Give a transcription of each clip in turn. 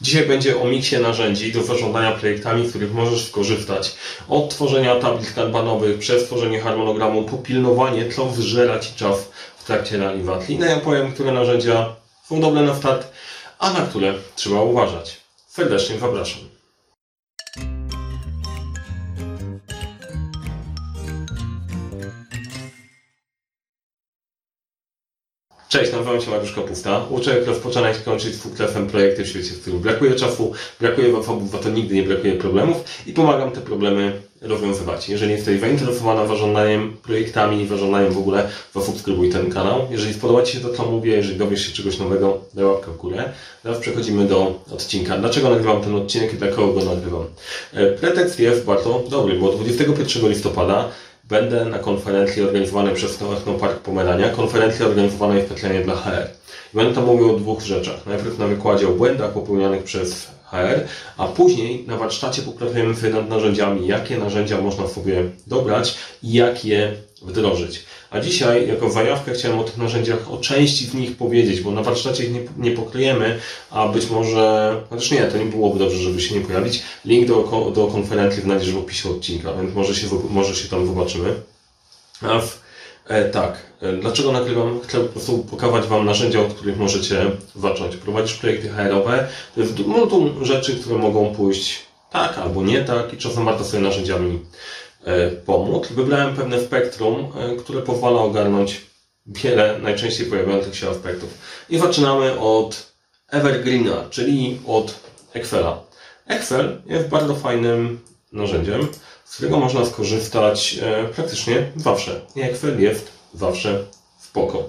Dzisiaj będzie o miksie narzędzi do zarządzania projektami, z których możesz skorzystać. Od tworzenia tablic kanbanowych, przez tworzenie harmonogramu, po pilnowanie, co wyżera Ci czas w trakcie realizacji. No ja powiem, które narzędzia są dobre na start, a na które trzeba uważać. Serdecznie zapraszam. Cześć, nazywam się Mariusz Kapusta. Uczę jak rozpoczynać i kończyć z fuklefem projekty w świecie, w którym brakuje czasu, brakuje zasobów, za to nigdy nie brakuje problemów i pomagam te problemy rozwiązywać. Jeżeli jesteś zainteresowana zarządzaniem projektami i zarządzaniem w ogóle, zasubskrybuj ten kanał. Jeżeli spodoba Ci się to, co mówię, jeżeli dowiesz się czegoś nowego, daj łapkę w górę. Teraz przechodzimy do odcinka. Dlaczego nagrywam ten odcinek i dla kogo go nagrywam? E, pretekst jest bardzo dobry, bo 21 listopada będę na konferencji organizowanej przez Technopark Pomerania, konferencji organizowanej specjalnie dla HR. Będę tam mówił o dwóch rzeczach. Najpierw na wykładzie o błędach popełnianych przez HR, a później na warsztacie popracujemy sobie nad narzędziami, jakie narzędzia można sobie dobrać i jak je wdrożyć. A dzisiaj, jako zajawkę, chciałem o tych narzędziach, o części z nich powiedzieć, bo na warsztacie ich nie, nie pokryjemy, a być może, chociaż nie, to nie byłoby dobrze, żeby się nie pojawić. Link do, do konferencji znajdziesz w opisie odcinka, więc może się, może się tam zobaczymy. A w, e, tak, e, dlaczego nagrywam? Chcę po prostu pokazać Wam narzędzia, od których możecie zacząć. Prowadzisz projekty HR-owe, to jest multum rzeczy, które mogą pójść tak albo nie tak i czasem warto sobie narzędziami E, pomóc. Wybrałem pewne spektrum, e, które pozwala ogarnąć wiele najczęściej pojawiających się aspektów. I zaczynamy od Evergreena, czyli od Excela. Excel jest bardzo fajnym narzędziem, z którego można skorzystać e, praktycznie zawsze. I Excel jest zawsze spoko.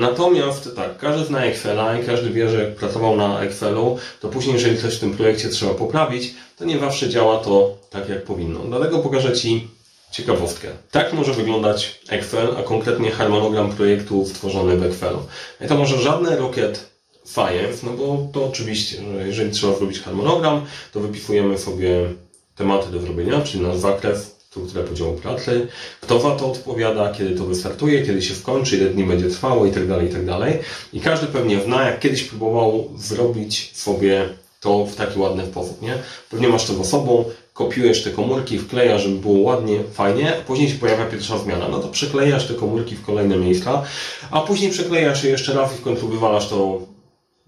Natomiast tak, każdy zna Excela i każdy wie, że jak pracował na Excelu, to później, jeżeli coś w tym projekcie trzeba poprawić, to nie zawsze działa to tak, jak powinno. Dlatego pokażę Ci ciekawostkę. Tak może wyglądać Excel, a konkretnie harmonogram projektu stworzony w Excelu. I to może żadne Rocket Science, no bo to oczywiście, że jeżeli trzeba zrobić harmonogram, to wypisujemy sobie tematy do zrobienia, czyli nasz zakres, strukturę podziału pracy, kto za to odpowiada, kiedy to wystartuje, kiedy się skończy, ile dni będzie trwało itd., tak itd. Tak I każdy pewnie zna, jak kiedyś próbował zrobić sobie to w taki ładny sposób, nie? Pewnie masz to za sobą, kopiujesz te komórki, wklejasz, żeby było ładnie, fajnie, później się pojawia pierwsza zmiana. No to przeklejasz te komórki w kolejne miejsca, a później przeklejasz je jeszcze raz i w końcu wywalasz to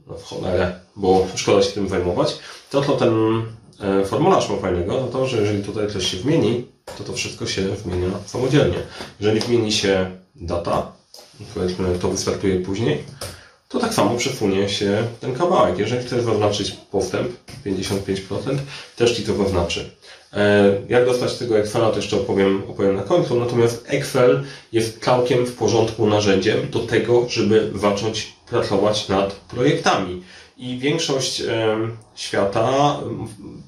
no w cholerę, bo szkoda się tym zajmować. To, co ten e, formularz ma fajnego, to to, że jeżeli tutaj coś się zmieni, to to wszystko się zmienia samodzielnie. Jeżeli zmieni się data, powiedzmy to wystartuje później, to tak samo przesunie się ten kawałek. Jeżeli chcesz zaznaczyć postęp 55%, też Ci to zaznaczy. E, jak dostać tego Excela, to jeszcze opowiem, opowiem na końcu. Natomiast Excel jest całkiem w porządku narzędziem do tego, żeby zacząć pracować nad projektami. I większość świata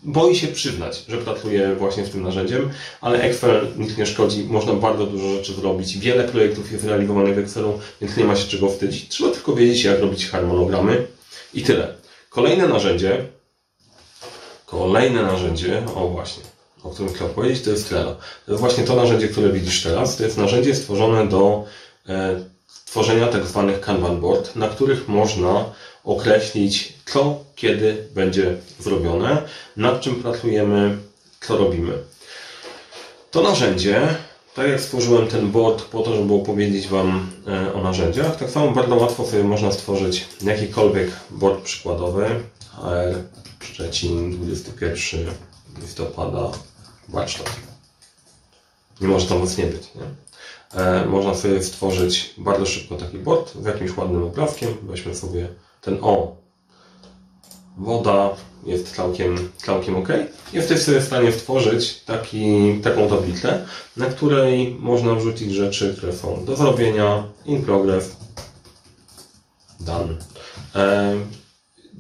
boi się przyznać, że pracuje właśnie z tym narzędziem, ale Excel nic nie szkodzi, można bardzo dużo rzeczy zrobić. Wiele projektów jest realizowanych w Excelu, więc nie ma się czego wstydzić. Trzeba tylko wiedzieć, jak robić harmonogramy i tyle. Kolejne narzędzie, kolejne narzędzie, o właśnie, o którym chcę powiedzieć, to jest Trello. To jest właśnie to narzędzie, które widzisz teraz. To jest narzędzie stworzone do e, tworzenia tak zwanych Kanban board, na których można określić, co, kiedy będzie zrobione, nad czym pracujemy, co robimy. To narzędzie, tak jak stworzyłem ten board po to, żeby opowiedzieć Wam e, o narzędziach, tak samo bardzo łatwo sobie można stworzyć jakikolwiek board przykładowy. HR Szczecin 21 listopada warsztat. Nie może tam nic nie być. Nie? E, można sobie stworzyć bardzo szybko taki board z jakimś ładnym obrazkiem. Weźmy sobie ten O. Woda jest całkiem, całkiem ok. Jesteś sobie w stanie stworzyć taki, taką tablicę, na której można wrzucić rzeczy, które są do zrobienia, in progress, done.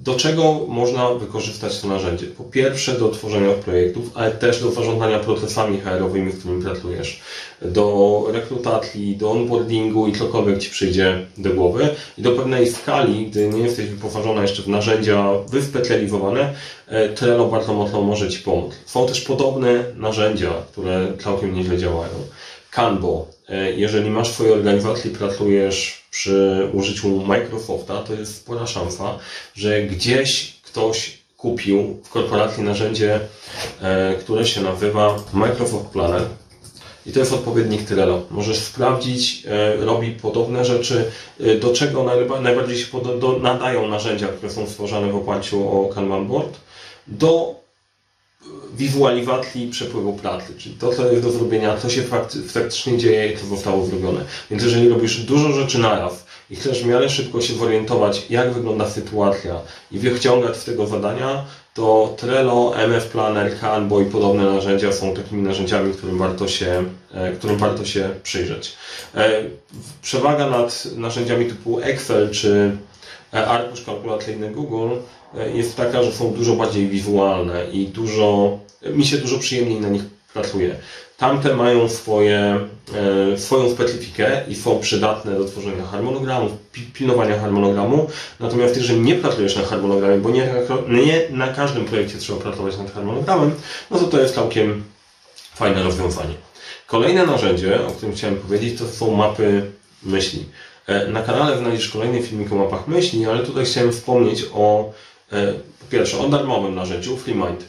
Do czego można wykorzystać to narzędzie? Po pierwsze do tworzenia projektów, ale też do zarządzania procesami HR-owymi, z którymi pracujesz, do rekrutacji, do onboardingu i cokolwiek Ci przyjdzie do głowy. I do pewnej skali, gdy nie jesteś wyposażona jeszcze w narzędzia wyspecjalizowane, e, Trello bardzo mocno może Ci pomóc. Są też podobne narzędzia, które całkiem nieźle działają. Canbo. E, jeżeli masz w swojej organizacji, pracujesz przy użyciu Microsofta, to jest spora szansa, że gdzieś ktoś kupił w korporacji narzędzie, e, które się nazywa Microsoft Planner. I to jest odpowiednik Trello. Możesz sprawdzić, e, robi podobne rzeczy, do czego najbardziej się nadają narzędzia, które są stworzone w oparciu o Kanban Board, do wizualizacji przepływu pracy, czyli to, co jest do zrobienia, to się faktycznie dzieje i to zostało zrobione. Więc jeżeli robisz dużo rzeczy naraz i chcesz w miarę szybko się zorientować, jak wygląda sytuacja i wyciągać z tego zadania, to Trello, MF Planner, Kanbo i podobne narzędzia są takimi narzędziami, którym warto się, e, którym warto się przyjrzeć. E, przewaga nad narzędziami typu Excel czy arkusz kalkulacyjny Google jest taka, że są dużo bardziej wizualne i dużo, mi się dużo przyjemniej na nich pracuje. Tamte mają swoje, e, swoją specyfikę i są przydatne do tworzenia harmonogramu, pilnowania harmonogramu. Natomiast jeżeli nie pracujesz na harmonogramie, bo nie, nie na każdym projekcie trzeba pracować nad harmonogramem, no to to jest całkiem fajne rozwiązanie. Kolejne narzędzie, o którym chciałem powiedzieć, to są mapy myśli. E, na kanale znajdziesz kolejny filmik o mapach myśli, ale tutaj chciałem wspomnieć o E, po pierwsze, o darmowym narzędziu FreeMind.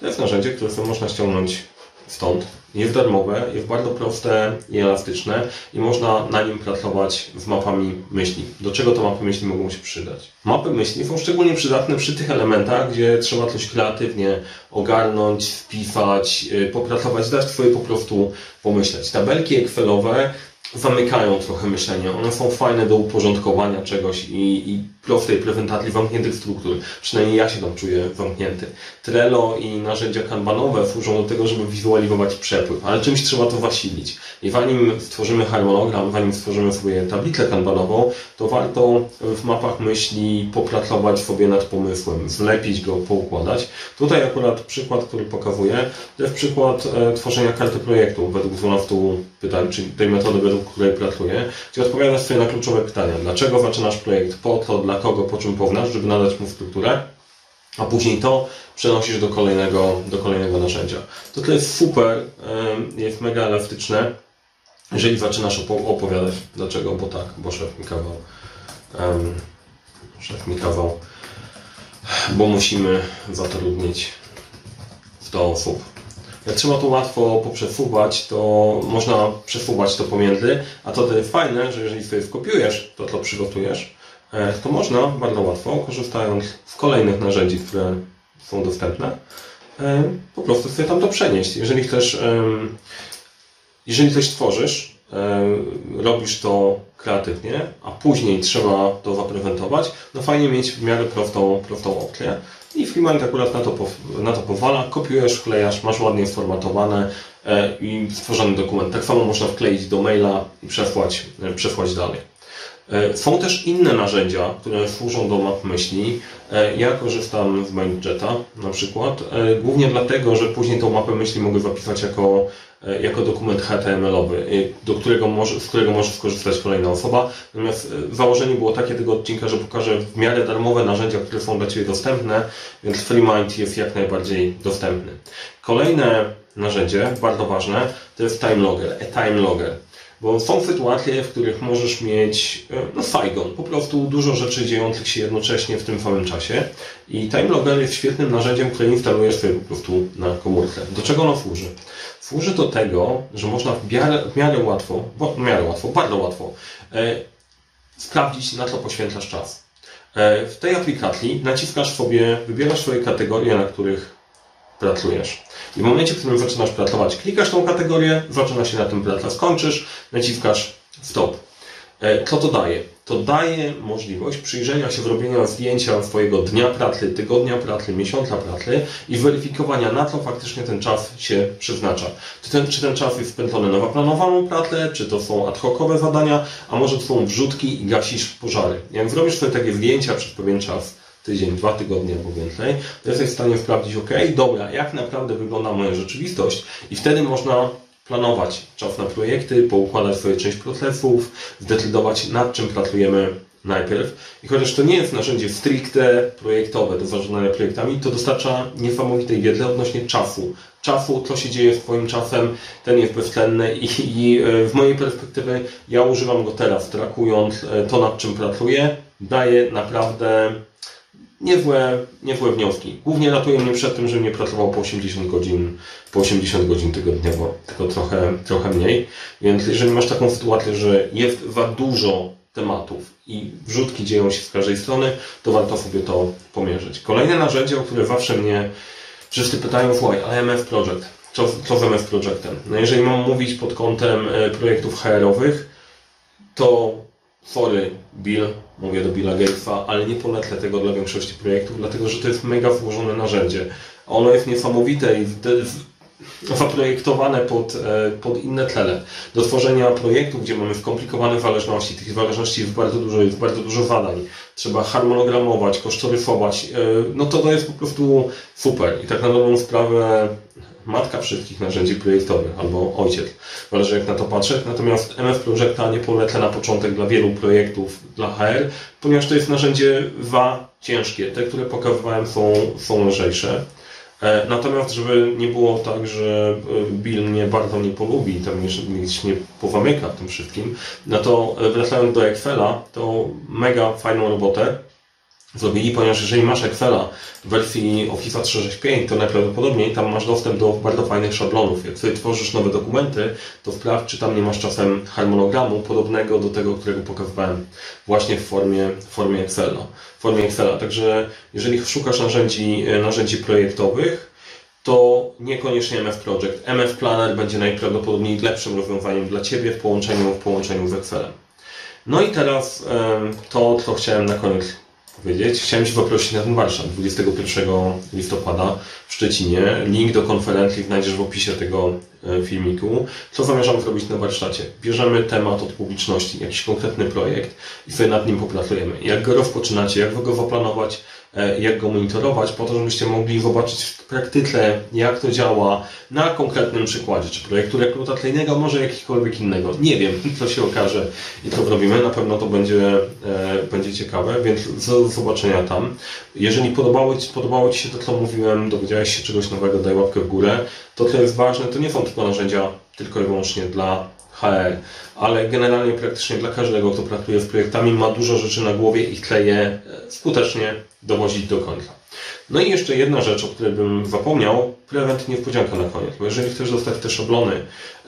To jest narzędzie, które sobie można ściągnąć stąd. Jest darmowe, jest bardzo proste i elastyczne i można na nim pracować z mapami myśli. Do czego to mapy myśli mogą się przydać? Mapy myśli są szczególnie przydatne przy tych elementach, gdzie trzeba coś kreatywnie ogarnąć, wpisać, e, popracować, dać swoje po prostu pomyśleć. Tabelki Excelowe zamykają trochę myślenie. One są fajne do uporządkowania czegoś i, i prostej prezentacji zamkniętych struktur. Przynajmniej ja się tam czuję zamknięty. Trello i narzędzia kanbanowe służą do tego, żeby wizualizować przepływ, ale czymś trzeba to wasilić. I zanim stworzymy harmonogram, zanim stworzymy sobie tablicę kanbanową, to warto w mapach myśli popracować sobie nad pomysłem, zlepić go, poukładać. Tutaj akurat przykład, który pokazuję, to jest przykład e, tworzenia karty projektu według 12 pytań, czyli tej metody, według której pracuję, gdzie odpowiadasz sobie na kluczowe pytania. Dlaczego zaczynasz projekt? Po co? Dla kogo? Po czym pownasz? Żeby nadać mu strukturę a później to przenosisz do kolejnego, do kolejnego narzędzia. To to jest super, jest mega elastyczne, jeżeli zaczynasz opowiadać. Dlaczego? Bo tak, bo szef mi kawał. Um, szef mi kawał, bo musimy zatrudnić 100 osób. Jak trzeba to łatwo poprzesuwać, to można przesuwać to pomiędzy, a to jest fajne, że jeżeli sobie skopiujesz to, co przygotujesz, to można bardzo łatwo, korzystając z kolejnych narzędzi, które są dostępne, e, po prostu sobie tam to przenieść. Jeżeli chcesz, jeżeli coś tworzysz, robisz to kreatywnie, a później trzeba to zaprezentować, no fajnie mieć w miarę prostą, prostą opcję. I Freeman akurat na to, na to pozwala. Kopiujesz, wklejasz, masz ładnie sformatowane e, i stworzony dokument. Tak samo można wkleić do maila i przesłać, e, przesłać dalej. E, są też inne narzędzia, które służą do map myśli. Ja korzystam z MindJeta na przykład, głównie dlatego, że później tą mapę myśli mogę zapisać jako E, jako dokument HTML-owy, e, do którego może, z którego może skorzystać kolejna osoba. Natomiast e, założenie było takie tego odcinka, że pokażę w miarę darmowe narzędzia, które są dla Ciebie dostępne, więc FreeMind jest jak najbardziej dostępny. Kolejne narzędzie, bardzo ważne, to jest TimeLogger, e-TimeLogger. Bo są sytuacje, w których możesz mieć no, Saigon, po prostu dużo rzeczy dziejących się jednocześnie w tym samym czasie. I TimeLogger jest świetnym narzędziem, które instalujesz sobie po prostu na komórce. Do czego ono służy? służy do tego, że można w miarę, w miarę łatwo, bo, w miarę łatwo, bardzo łatwo, e, sprawdzić, na co poświęcasz czas. E, w tej aplikacji naciskasz sobie, wybierasz swoje kategorie, na których pracujesz. I w momencie, w którym zaczynasz pracować, klikasz tą kategorię, zaczyna się na tym praca, skończysz, naciskasz stop. E, co to daje? To daje możliwość przyjrzenia się, zrobienia zdjęcia swojego dnia pracy, tygodnia pracy, miesiąca pracy i weryfikowania, na co faktycznie ten czas się przeznacza. Czy ten, czy ten czas jest spędzony na zaplanowaną pracę, czy to są ad hocowe zadania, a może to są wrzutki i gasisz pożary. Jak zrobisz sobie takie zdjęcia przez pewien czas, tydzień, dwa tygodnie albo więcej, to jesteś w stanie sprawdzić, ok, dobra, jak naprawdę wygląda moja rzeczywistość i wtedy można planować czas na projekty, poukładać swoje część procesów, zdecydować nad czym pracujemy najpierw. I chociaż to nie jest narzędzie stricte projektowe do zarządzania projektami, to dostarcza niesamowitej wiedzy odnośnie czasu. Czasu, co się dzieje z Twoim czasem, ten jest bezcenny i, i e, w mojej perspektywy ja używam go teraz, trakując e, to, nad czym pracuję. Daje naprawdę niezłe, niezłe wnioski. Głównie ratuje mnie przed tym, że nie pracował po 80 godzin, po 80 godzin tygodniowo, tylko trochę, trochę mniej. Więc jeżeli masz taką sytuację, że jest za dużo tematów i wrzutki dzieją się z każdej strony, to warto sobie to pomierzyć. Kolejne narzędzie, o które zawsze mnie wszyscy pytają, słuchaj, ale MF Project, co, co z MF Projectem? No jeżeli mam mówić pod kątem e, projektów HR-owych, to sorry Bill, mówię do Billa Gatesa, ale nie polecę tego dla większości projektów, dlatego że to jest mega złożone narzędzie. Ono jest niesamowite i zaprojektowane pod, e, pod inne cele. Do tworzenia projektów, gdzie mamy skomplikowane zależności, tych zależności jest bardzo dużo, jest bardzo dużo zadań. Trzeba harmonogramować, kosztorysować. E, no to to jest po prostu super. I tak na dobrą sprawę matka wszystkich narzędzi projektowych albo ojciec. Zależy jak na to patrzeć. Natomiast MF Projecta nie polecę na początek dla wielu projektów dla HR, ponieważ to jest narzędzie za ciężkie. Te, które pokazywałem są, są lżejsze. E, natomiast, żeby nie było tak, że e, Bill mnie bardzo nie polubi i tam gdzieś mnie powamyka w tym wszystkim, no to e, wracając do Excela, to mega fajną robotę zrobili, ponieważ jeżeli masz Excela w wersji Office 365, to najprawdopodobniej tam masz dostęp do bardzo fajnych szablonów. Jak sobie tworzysz nowe dokumenty, to sprawdź, czy tam nie masz czasem harmonogramu podobnego do tego, którego pokazywałem właśnie w formie, formie Excela. W formie Excela. Także jeżeli szukasz narzędzi, narzędzi projektowych, to niekoniecznie MF Project. MF Planner będzie najprawdopodobniej lepszym rozwiązaniem dla Ciebie w połączeniu, w połączeniu z Excelem. No i teraz to, co chciałem na koniec powiedzieć. Chciałem Cię poprosić na ten warsztat 21 listopada w Szczecinie. Link do konferencji znajdziesz w opisie tego e, filmiku. Co zamierzam zrobić na warsztacie? Bierzemy temat od publiczności, jakiś konkretny projekt i sobie nad nim popracujemy. Jak go rozpoczynacie, jak go zaplanować, jak go monitorować, po to, żebyście mogli zobaczyć w praktyce, jak to działa na konkretnym przykładzie, czy projektu rekrutacyjnego, może jakiegokolwiek innego. Nie wiem, co się okaże i to robimy. Na pewno to będzie, e, będzie ciekawe, więc do zobaczenia tam. Jeżeli podobało podobało Ci się to, co mówiłem, dowiedziałeś się czegoś nowego, daj łapkę w górę. To, co jest ważne, to nie są tylko narzędzia tylko i wyłącznie dla HR, ale generalnie praktycznie dla każdego, kto pracuje z projektami, ma dużo rzeczy na głowie i chce je e, skutecznie dowozić do końca. No i jeszcze jedna rzecz, o której bym zapomniał, prevent niespodzianka na koniec, bo jeżeli chcesz dostać te szablony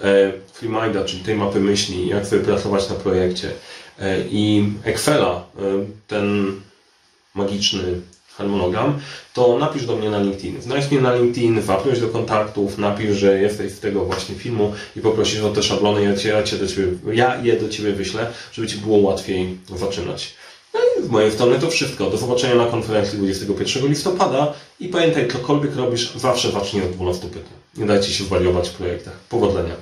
e, FreeMinda, czyli tej mapy myśli, jak sobie pracować na projekcie e, i Excela, ten magiczny harmonogram, to napisz do mnie na LinkedIn. Znajdź mnie na LinkedIn, zaproś do kontaktów, napisz, że jesteś z tego właśnie filmu i poprosisz o te szablony, ja, ja, cię do ciebie, ja je do Ciebie wyślę, żeby Ci było łatwiej zaczynać. No i z mojej strony to wszystko. Do zobaczenia na konferencji 21 listopada i pamiętaj, cokolwiek robisz, zawsze zacznij od 12 pytań. Nie dajcie się zwariować w projektach. Powodzenia.